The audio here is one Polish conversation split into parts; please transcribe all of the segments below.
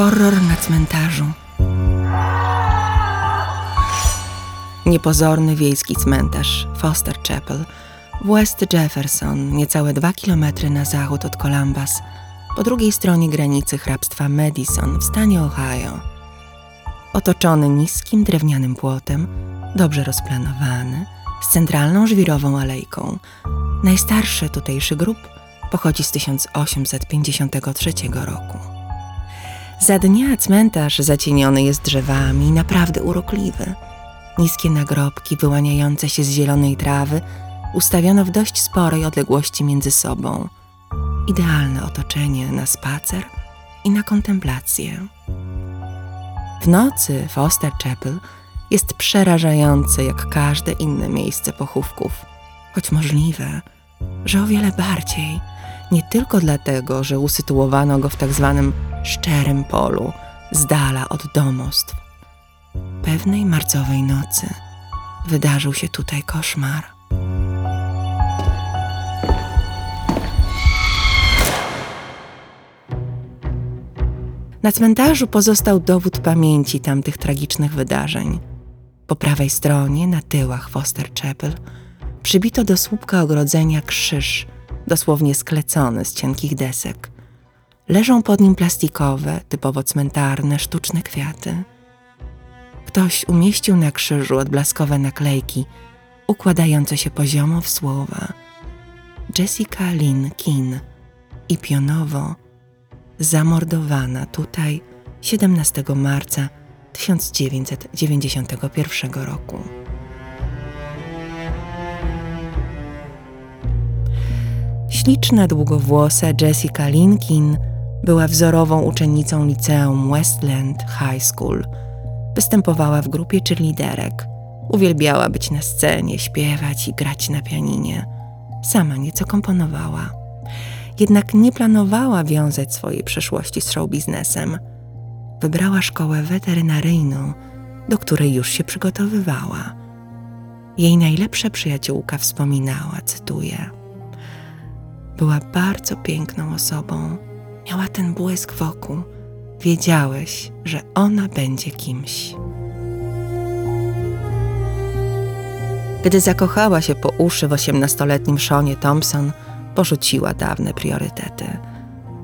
Horror na cmentarzu. Niepozorny wiejski cmentarz Foster Chapel w West Jefferson, niecałe dwa kilometry na zachód od Columbus, po drugiej stronie granicy hrabstwa Madison w stanie Ohio. Otoczony niskim drewnianym płotem, dobrze rozplanowany, z centralną żwirową alejką. Najstarszy tutejszy grób pochodzi z 1853 roku. Za dnia cmentarz zacieniony jest drzewami, naprawdę urokliwy. Niskie nagrobki wyłaniające się z zielonej trawy ustawiono w dość sporej odległości między sobą. Idealne otoczenie na spacer i na kontemplację. W nocy Foster Chapel jest przerażające jak każde inne miejsce pochówków, choć możliwe, że o wiele bardziej, nie tylko dlatego, że usytuowano go w tak zwanym szczerym polu, z dala od domostw. Pewnej marcowej nocy wydarzył się tutaj koszmar. Na cmentarzu pozostał dowód pamięci tamtych tragicznych wydarzeń. Po prawej stronie, na tyłach Foster Chapel, przybito do słupka ogrodzenia krzyż, dosłownie sklecony z cienkich desek. Leżą pod nim plastikowe, typowo cmentarne, sztuczne kwiaty. Ktoś umieścił na krzyżu odblaskowe naklejki, układające się poziomo w słowa Jessica Lynn Kin i pionowo zamordowana tutaj 17 marca 1991 roku. Śliczna, długowłosa Jessica Linkin była wzorową uczennicą liceum Westland High School. Występowała w grupie cheerleaderek. Uwielbiała być na scenie, śpiewać i grać na pianinie. Sama nieco komponowała. Jednak nie planowała wiązać swojej przyszłości z show biznesem. Wybrała szkołę weterynaryjną, do której już się przygotowywała. Jej najlepsza przyjaciółka wspominała, cytuję: Była bardzo piękną osobą, miała ten błysk wokół. Wiedziałeś, że ona będzie kimś. Gdy zakochała się po uszy w osiemnastoletnim Seanie Thompson, porzuciła dawne priorytety.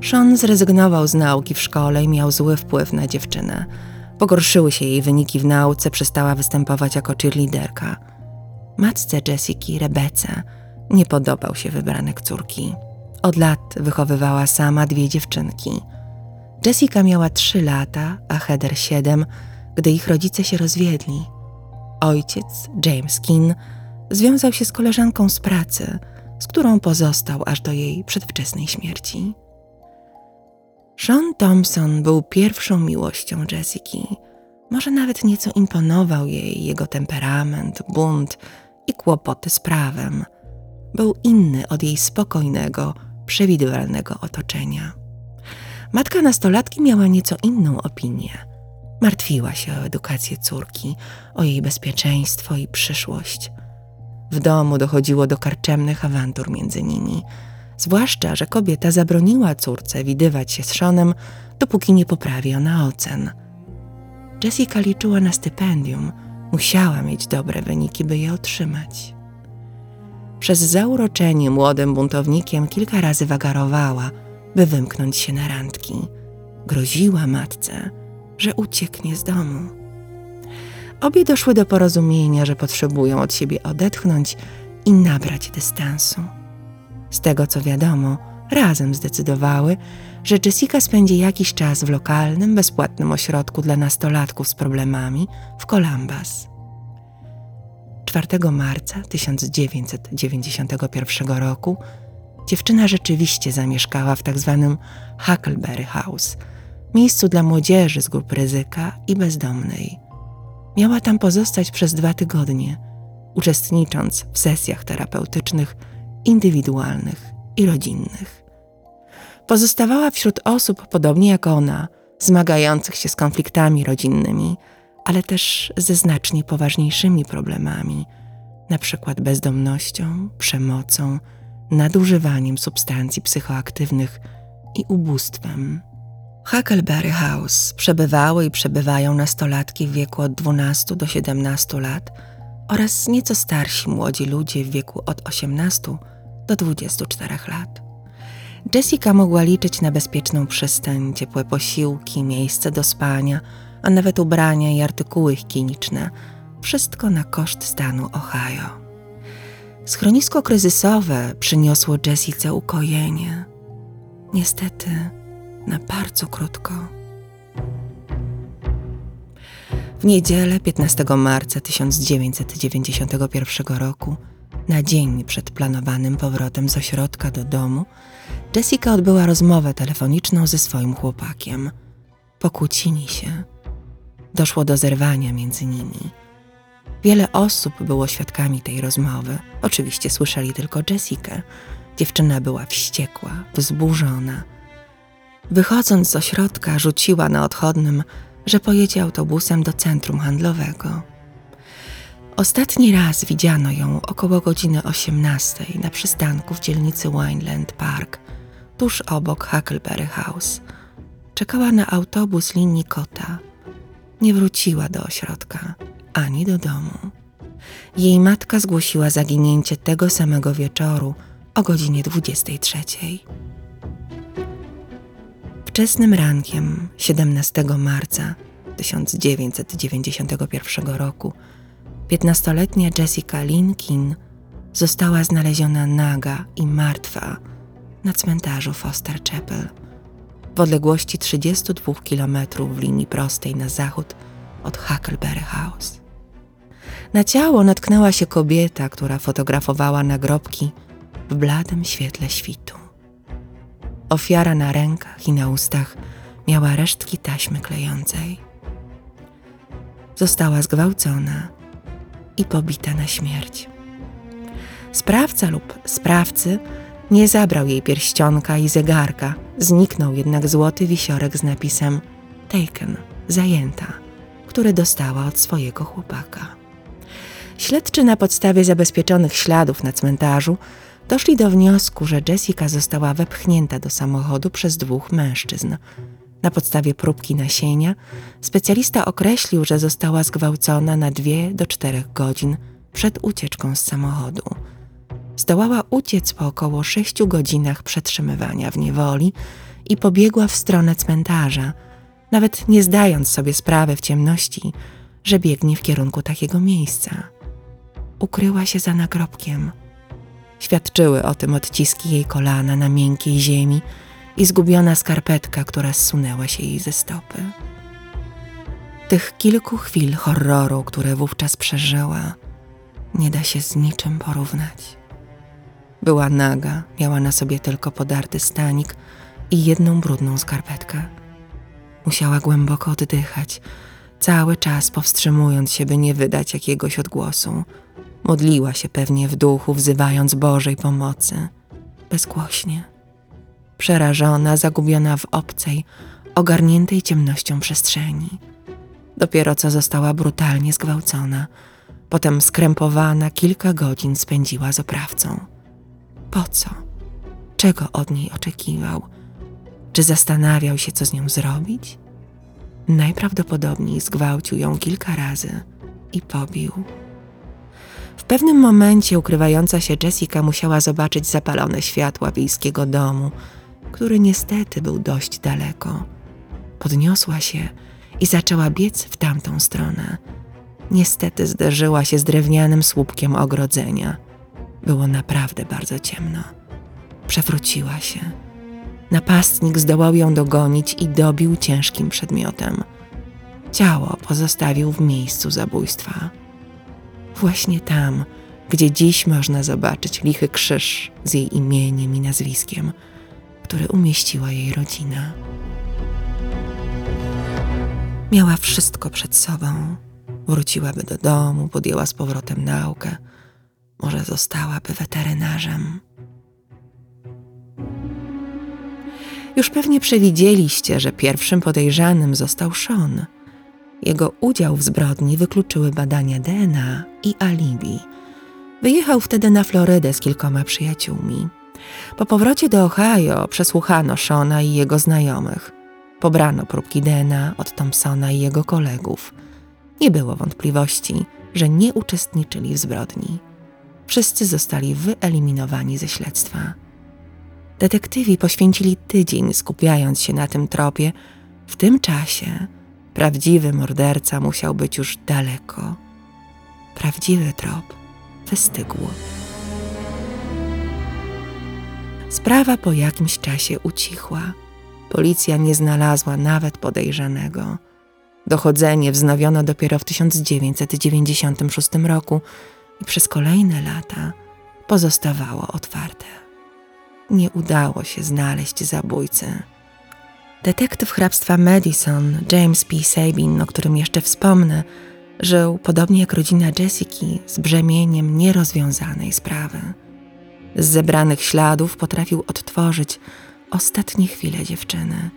Sean zrezygnował z nauki w szkole i miał zły wpływ na dziewczynę. Pogorszyły się jej wyniki w nauce, przestała występować jako cheerleaderka. Matce Jessiki, Rebece, nie podobał się wybranek córki. Od lat wychowywała sama dwie dziewczynki. Jessica miała trzy lata, a Heather siedem, gdy ich rodzice się rozwiedli. Ojciec, James Kin, związał się z koleżanką z pracy – z którą pozostał aż do jej przedwczesnej śmierci. Sean Thompson był pierwszą miłością Jessiki. Może nawet nieco imponował jej jego temperament, bunt i kłopoty z prawem. Był inny od jej spokojnego, przewidywalnego otoczenia. Matka nastolatki miała nieco inną opinię. Martwiła się o edukację córki, o jej bezpieczeństwo i przyszłość – w domu dochodziło do karczemnych awantur między nimi, zwłaszcza, że kobieta zabroniła córce widywać się z Seanem, dopóki nie poprawi ona ocen. Jessica liczyła na stypendium, musiała mieć dobre wyniki, by je otrzymać. Przez zauroczenie młodym buntownikiem kilka razy wagarowała, by wymknąć się na randki. Groziła matce, że ucieknie z domu. Obie doszły do porozumienia, że potrzebują od siebie odetchnąć i nabrać dystansu. Z tego co wiadomo, razem zdecydowały, że Jessica spędzi jakiś czas w lokalnym, bezpłatnym ośrodku dla nastolatków z problemami w Columbus. 4 marca 1991 roku dziewczyna rzeczywiście zamieszkała w tzw. Tak Huckleberry House, miejscu dla młodzieży z grup ryzyka i bezdomnej. Miała tam pozostać przez dwa tygodnie, uczestnicząc w sesjach terapeutycznych, indywidualnych i rodzinnych. Pozostawała wśród osób, podobnie jak ona, zmagających się z konfliktami rodzinnymi, ale też ze znacznie poważniejszymi problemami, przykład bezdomnością, przemocą, nadużywaniem substancji psychoaktywnych i ubóstwem. Huckleberry House przebywały i przebywają nastolatki w wieku od 12 do 17 lat oraz nieco starsi młodzi ludzie w wieku od 18 do 24 lat. Jessica mogła liczyć na bezpieczną przystań, ciepłe posiłki, miejsce do spania, a nawet ubrania i artykuły higieniczne. Wszystko na koszt stanu Ohio. Schronisko kryzysowe przyniosło Jessice ukojenie. Niestety, na bardzo krótko. W niedzielę 15 marca 1991 roku, na dzień przed planowanym powrotem z ośrodka do domu, Jessica odbyła rozmowę telefoniczną ze swoim chłopakiem. Pokłócili się. Doszło do zerwania między nimi. Wiele osób było świadkami tej rozmowy. Oczywiście słyszeli tylko Jessikę. Dziewczyna była wściekła, wzburzona. Wychodząc z ośrodka, rzuciła na odchodnym, że pojedzie autobusem do centrum handlowego. Ostatni raz widziano ją około godziny 18 na przystanku w dzielnicy Wineland Park, tuż obok Huckleberry House. Czekała na autobus linii Kota. Nie wróciła do ośrodka ani do domu. Jej matka zgłosiła zaginięcie tego samego wieczoru o godzinie 23. Wczesnym rankiem 17 marca 1991 roku 15-letnia Jessica Linkin została znaleziona naga i martwa na cmentarzu Foster Chapel w odległości 32 km w linii prostej na zachód od Huckleberry House. Na ciało natknęła się kobieta, która fotografowała nagrobki w bladym świetle świtu. Ofiara na rękach i na ustach miała resztki taśmy klejącej. Została zgwałcona i pobita na śmierć. Sprawca lub sprawcy nie zabrał jej pierścionka i zegarka, zniknął jednak złoty wisiorek z napisem Taken, zajęta, który dostała od swojego chłopaka. Śledczy na podstawie zabezpieczonych śladów na cmentarzu doszli do wniosku, że Jessica została wepchnięta do samochodu przez dwóch mężczyzn. Na podstawie próbki nasienia specjalista określił, że została zgwałcona na dwie do czterech godzin przed ucieczką z samochodu. Zdołała uciec po około sześciu godzinach przetrzymywania w niewoli i pobiegła w stronę cmentarza, nawet nie zdając sobie sprawy w ciemności, że biegnie w kierunku takiego miejsca. Ukryła się za nagrobkiem. Świadczyły o tym odciski jej kolana na miękkiej ziemi i zgubiona skarpetka, która zsunęła się jej ze stopy. Tych kilku chwil horroru, które wówczas przeżyła, nie da się z niczym porównać. Była naga, miała na sobie tylko podarty stanik i jedną brudną skarpetkę. Musiała głęboko oddychać, cały czas powstrzymując się, by nie wydać jakiegoś odgłosu. Modliła się pewnie w duchu, wzywając Bożej pomocy, bezgłośnie. Przerażona, zagubiona w obcej, ogarniętej ciemnością przestrzeni. Dopiero co została brutalnie zgwałcona, potem skrępowana kilka godzin spędziła z oprawcą. Po co? Czego od niej oczekiwał? Czy zastanawiał się, co z nią zrobić? Najprawdopodobniej zgwałcił ją kilka razy i pobił. W pewnym momencie ukrywająca się Jessica musiała zobaczyć zapalone światła wiejskiego domu, który niestety był dość daleko. Podniosła się i zaczęła biec w tamtą stronę. Niestety zderzyła się z drewnianym słupkiem ogrodzenia. Było naprawdę bardzo ciemno. Przewróciła się. Napastnik zdołał ją dogonić i dobił ciężkim przedmiotem. Ciało pozostawił w miejscu zabójstwa. Właśnie tam, gdzie dziś można zobaczyć lichy krzyż z jej imieniem i nazwiskiem, który umieściła jej rodzina. Miała wszystko przed sobą. Wróciłaby do domu, podjęła z powrotem naukę. Może zostałaby weterynarzem. Już pewnie przewidzieliście, że pierwszym podejrzanym został Sean. Jego udział w zbrodni wykluczyły badania DNA i alibi. Wyjechał wtedy na Florydę z kilkoma przyjaciółmi. Po powrocie do Ohio przesłuchano Shona i jego znajomych. Pobrano próbki DNA od Thompsona i jego kolegów. Nie było wątpliwości, że nie uczestniczyli w zbrodni. Wszyscy zostali wyeliminowani ze śledztwa. Detektywi poświęcili tydzień skupiając się na tym tropie. W tym czasie prawdziwy morderca musiał być już daleko. Prawdziwy trop wystygł. Sprawa po jakimś czasie ucichła. Policja nie znalazła nawet podejrzanego. Dochodzenie wznowiono dopiero w 1996 roku i przez kolejne lata pozostawało otwarte. Nie udało się znaleźć zabójcy. Detektyw hrabstwa Madison, James P. Sabin, o którym jeszcze wspomnę, żył, podobnie jak rodzina Jessica, z brzemieniem nierozwiązanej sprawy. Z zebranych śladów potrafił odtworzyć ostatnie chwile dziewczyny.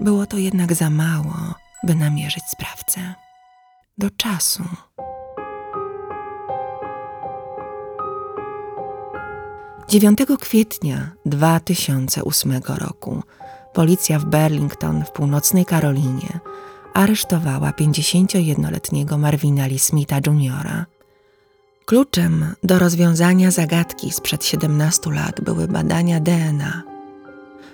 Było to jednak za mało, by namierzyć sprawcę. Do czasu. Dziewiątego kwietnia 2008 roku policja w Burlington w północnej Karolinie aresztowała 51-letniego Marvina Lee Smitha Jr. Kluczem do rozwiązania zagadki sprzed 17 lat były badania DNA.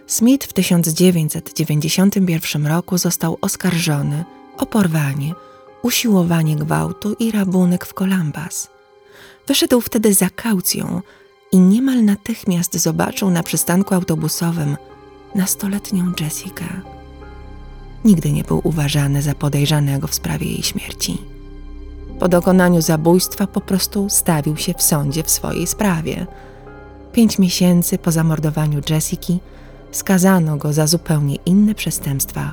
Smith w 1991 roku został oskarżony o porwanie, usiłowanie gwałtu i rabunek w Columbus. Wyszedł wtedy za kaucją i niemal natychmiast zobaczył na przystanku autobusowym nastoletnią Jessikę. Nigdy nie był uważany za podejrzanego w sprawie jej śmierci. Po dokonaniu zabójstwa po prostu stawił się w sądzie w swojej sprawie. Pięć miesięcy po zamordowaniu Jessiki skazano go za zupełnie inne przestępstwa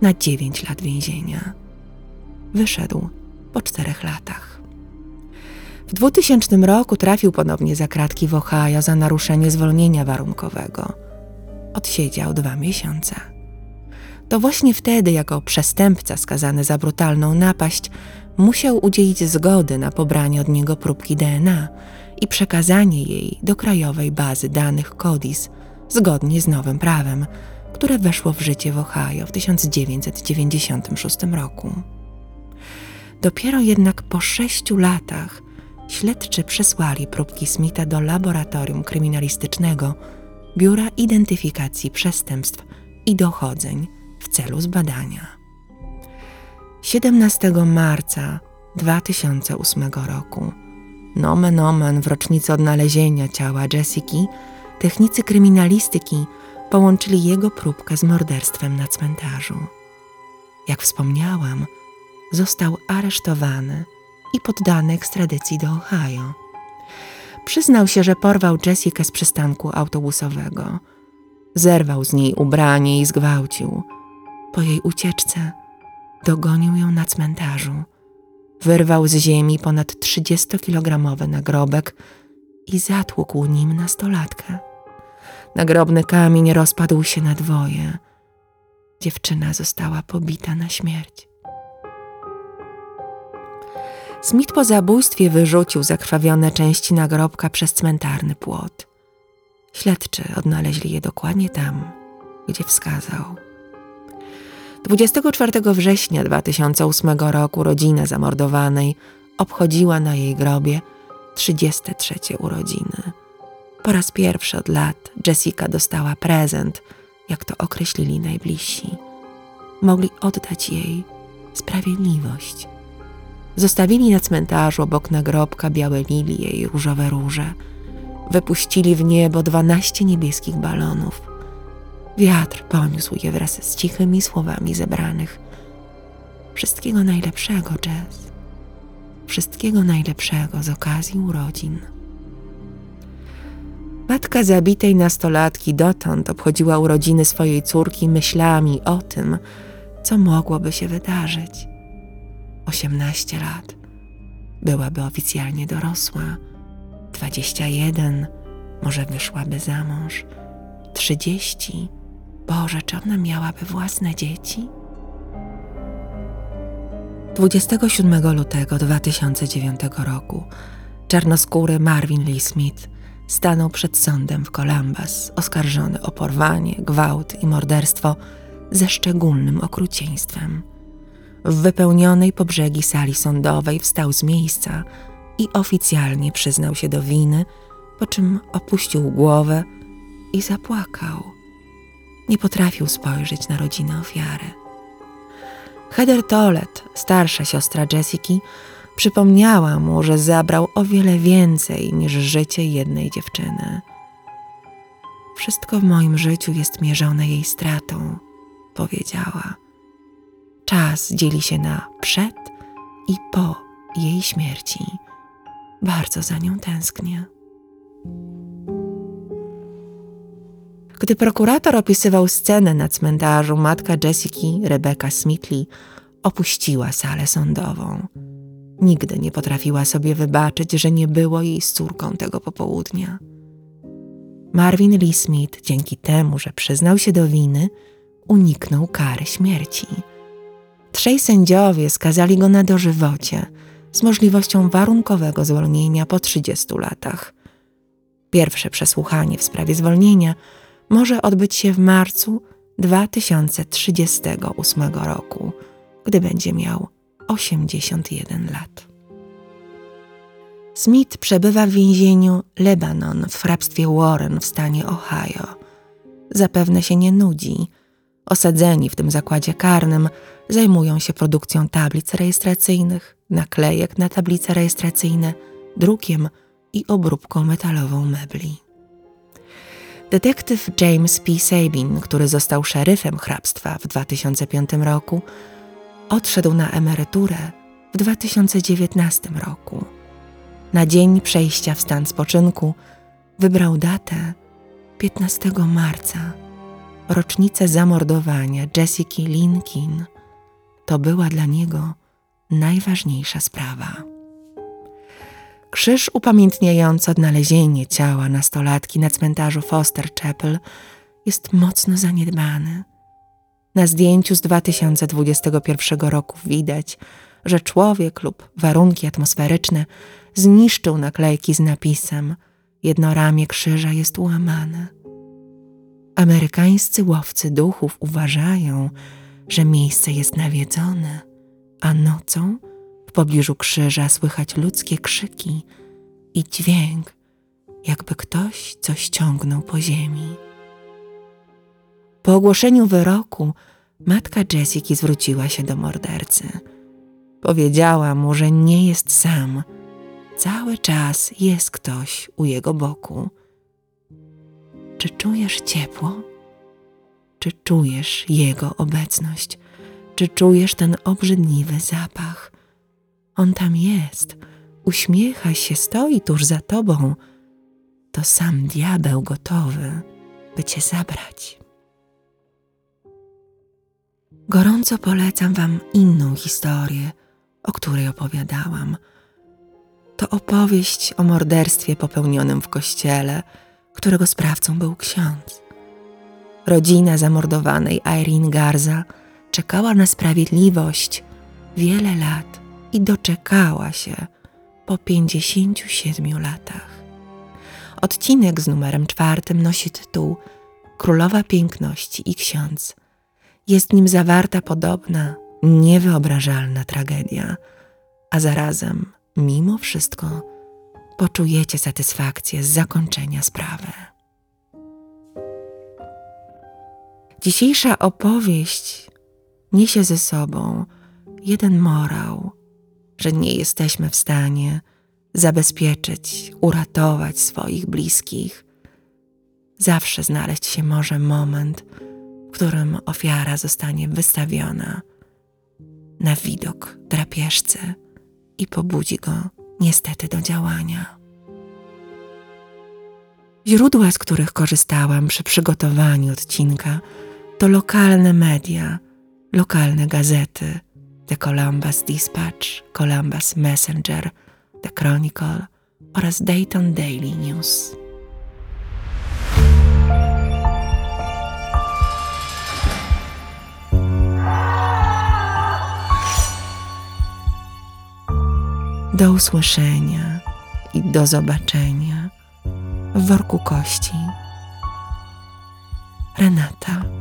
na dziewięć lat więzienia. Wyszedł po czterech latach. W 2000 roku trafił ponownie za kratki w Ohio za naruszenie zwolnienia warunkowego. Odsiedział dwa miesiące. To właśnie wtedy, jako przestępca skazany za brutalną napaść, musiał udzielić zgody na pobranie od niego próbki DNA i przekazanie jej do krajowej bazy danych CODIS zgodnie z nowym prawem, które weszło w życie w Ohio w 1996 roku. Dopiero jednak po sześciu latach śledczy przesłali próbki Smitha do laboratorium kryminalistycznego Biura Identyfikacji Przestępstw i Dochodzeń w celu zbadania. 17 marca 2008 roku, nomen omen w rocznicę odnalezienia ciała Jessiki, technicy kryminalistyki połączyli jego próbkę z morderstwem na cmentarzu. Jak wspomniałam, został aresztowany i poddany ekstradycji do Ohio. Przyznał się, że porwał Jessikę z przystanku autobusowego. Zerwał z niej ubranie i zgwałcił. Po jej ucieczce dogonił ją na cmentarzu. Wyrwał z ziemi ponad 30-kilogramowy nagrobek i zatłukł nim nastolatkę. Nagrobny kamień rozpadł się na dwoje. Dziewczyna została pobita na śmierć. Smith po zabójstwie wyrzucił zakrwawione części nagrobka przez cmentarny płot. Śledczy odnaleźli je dokładnie tam, gdzie wskazał. 24 września 2008 roku rodzina zamordowanej obchodziła na jej grobie 33 urodziny. Po raz pierwszy od lat Jessica dostała prezent, jak to określili najbliżsi. Mogli oddać jej sprawiedliwość. Zostawili na cmentarzu obok nagrobka białe lilie i różowe róże. Wypuścili w niebo dwanaście niebieskich balonów. Wiatr poniósł je wraz z cichymi słowami zebranych. Wszystkiego najlepszego, Jess. Wszystkiego najlepszego z okazji urodzin. Matka zabitej nastolatki dotąd obchodziła urodziny swojej córki myślami o tym, co mogłoby się wydarzyć. 18 lat. Byłaby oficjalnie dorosła. 21, może wyszłaby za mąż. 30, Boże, czy ona miałaby własne dzieci? 27 lutego 2009 roku czarnoskóry Marvin Lee Smith stanął przed sądem w Columbus, oskarżony o porwanie, gwałt i morderstwo ze szczególnym okrucieństwem. W wypełnionej po brzegi sali sądowej wstał z miejsca i oficjalnie przyznał się do winy, po czym opuścił głowę i zapłakał. Nie potrafił spojrzeć na rodzinę ofiary. Heather Tollett, starsza siostra Jessica, przypomniała mu, że zabrał o wiele więcej niż życie jednej dziewczyny. Wszystko w moim życiu jest mierzone jej stratą, powiedziała. Czas dzieli się na przed i po jej śmierci. Bardzo za nią tęsknię. Gdy prokurator opisywał scenę na cmentarzu, matka Jessica, Rebecca Smithley, opuściła salę sądową. Nigdy nie potrafiła sobie wybaczyć, że nie było jej z córką tego popołudnia. Marvin Lee Smith, dzięki temu, że przyznał się do winy, uniknął kary śmierci. Trzej sędziowie skazali go na dożywocie z możliwością warunkowego zwolnienia po 30 latach. Pierwsze przesłuchanie w sprawie zwolnienia może odbyć się w marcu 2038 roku, gdy będzie miał 81 lat. Smith przebywa w więzieniu Lebanon w hrabstwie Warren w stanie Ohio. Zapewne się nie nudzi. Osadzeni w tym zakładzie karnym zajmują się produkcją tablic rejestracyjnych, naklejek na tablice rejestracyjne, drukiem i obróbką metalową mebli. Detektyw James P. Sabin, który został szeryfem hrabstwa w 2005 roku, odszedł na emeryturę w 2019 roku. Na dzień przejścia w stan spoczynku wybrał datę 15 marca, rocznicę zamordowania Jessica Linkin. To była dla niego najważniejsza sprawa. Krzyż upamiętniający odnalezienie ciała nastolatki na cmentarzu Foster Chapel jest mocno zaniedbany. Na zdjęciu z 2021 roku widać, że człowiek lub warunki atmosferyczne zniszczył naklejki z napisem Jedno ramię krzyża jest ułamane. Amerykańscy łowcy duchów uważają, że miejsce jest nawiedzone, a nocą w pobliżu krzyża słychać ludzkie krzyki i dźwięk, jakby ktoś coś ciągnął po ziemi. Po ogłoszeniu wyroku matka Jessica zwróciła się do mordercy. Powiedziała mu, że nie jest sam. Cały czas jest ktoś u jego boku. Czy czujesz ciepło? Czy czujesz jego obecność? Czy czujesz ten obrzydliwy zapach? On tam jest, uśmiecha się, stoi tuż za tobą. To sam diabeł gotowy, by cię zabrać. Gorąco polecam Wam inną historię, o której opowiadałam. To opowieść o morderstwie popełnionym w kościele, którego sprawcą był ksiądz. Rodzina zamordowanej Irene Garza czekała na sprawiedliwość wiele lat i doczekała się po 57 latach. Odcinek z numerem czwartym nosi tytuł Królowa Piękności i Ksiądz. Jest nim zawarta podobna, niewyobrażalna tragedia, a zarazem, mimo wszystko, poczujecie satysfakcję z zakończenia sprawy. Dzisiejsza opowieść niesie ze sobą jeden morał, że nie jesteśmy w stanie zabezpieczyć, uratować swoich bliskich. Zawsze znaleźć się może moment, w którym ofiara zostanie wystawiona na widok drapieżcy i pobudzi go niestety do działania. Źródła, z których korzystałam przy przygotowaniu odcinka, to lokalne media, lokalne gazety, The Columbus Dispatch, Columbus Messenger, The Chronicle oraz Dayton Daily News. Do usłyszenia i do zobaczenia w worku kości. Renata.